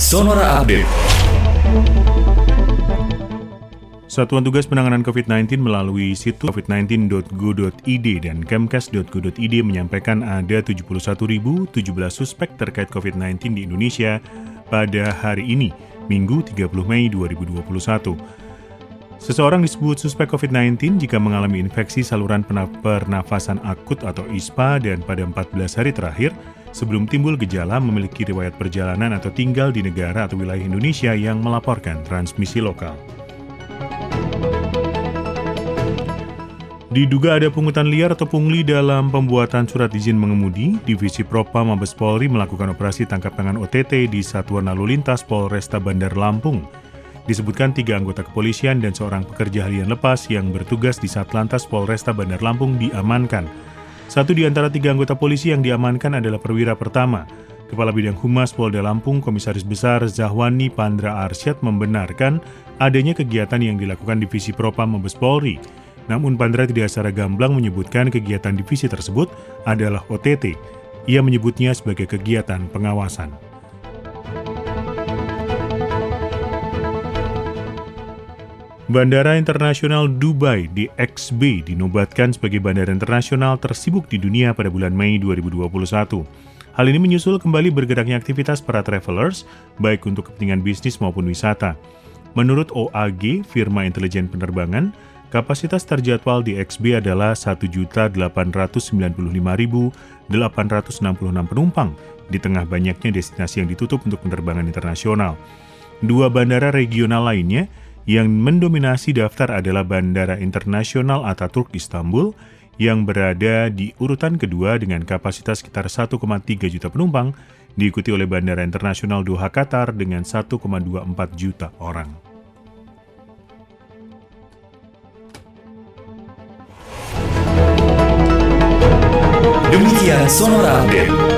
Sonora Update. Satuan Tugas Penanganan COVID-19 melalui situs covid19.go.id dan kemkes.go.id menyampaikan ada 71.017 suspek terkait COVID-19 di Indonesia pada hari ini, Minggu 30 Mei 2021. Seseorang disebut suspek COVID-19 jika mengalami infeksi saluran pernafasan akut atau ISPA dan pada 14 hari terakhir sebelum timbul gejala memiliki riwayat perjalanan atau tinggal di negara atau wilayah Indonesia yang melaporkan transmisi lokal. Diduga ada pungutan liar atau pungli dalam pembuatan surat izin mengemudi, Divisi Propam Mabes Polri melakukan operasi tangkap tangan OTT di Satuan Lalu Lintas Polresta Bandar Lampung disebutkan tiga anggota kepolisian dan seorang pekerja harian lepas yang bertugas di Satlantas Polresta Bandar Lampung diamankan. Satu di antara tiga anggota polisi yang diamankan adalah perwira pertama. Kepala Bidang Humas Polda Lampung, Komisaris Besar Zahwani Pandra Arsyad membenarkan adanya kegiatan yang dilakukan Divisi Propam Mabes Polri. Namun Pandra tidak secara gamblang menyebutkan kegiatan divisi tersebut adalah OTT. Ia menyebutnya sebagai kegiatan pengawasan. Bandara Internasional Dubai DXB dinobatkan sebagai bandara internasional tersibuk di dunia pada bulan Mei 2021. Hal ini menyusul kembali bergeraknya aktivitas para travelers, baik untuk kepentingan bisnis maupun wisata. Menurut OAG, firma intelijen penerbangan, kapasitas terjadwal di XB adalah 1.895.866 penumpang di tengah banyaknya destinasi yang ditutup untuk penerbangan internasional. Dua bandara regional lainnya yang mendominasi daftar adalah Bandara Internasional Ataturk Istanbul yang berada di urutan kedua dengan kapasitas sekitar 1,3 juta penumpang, diikuti oleh Bandara Internasional Doha Qatar dengan 1,24 juta orang. Demikian Sonora Update.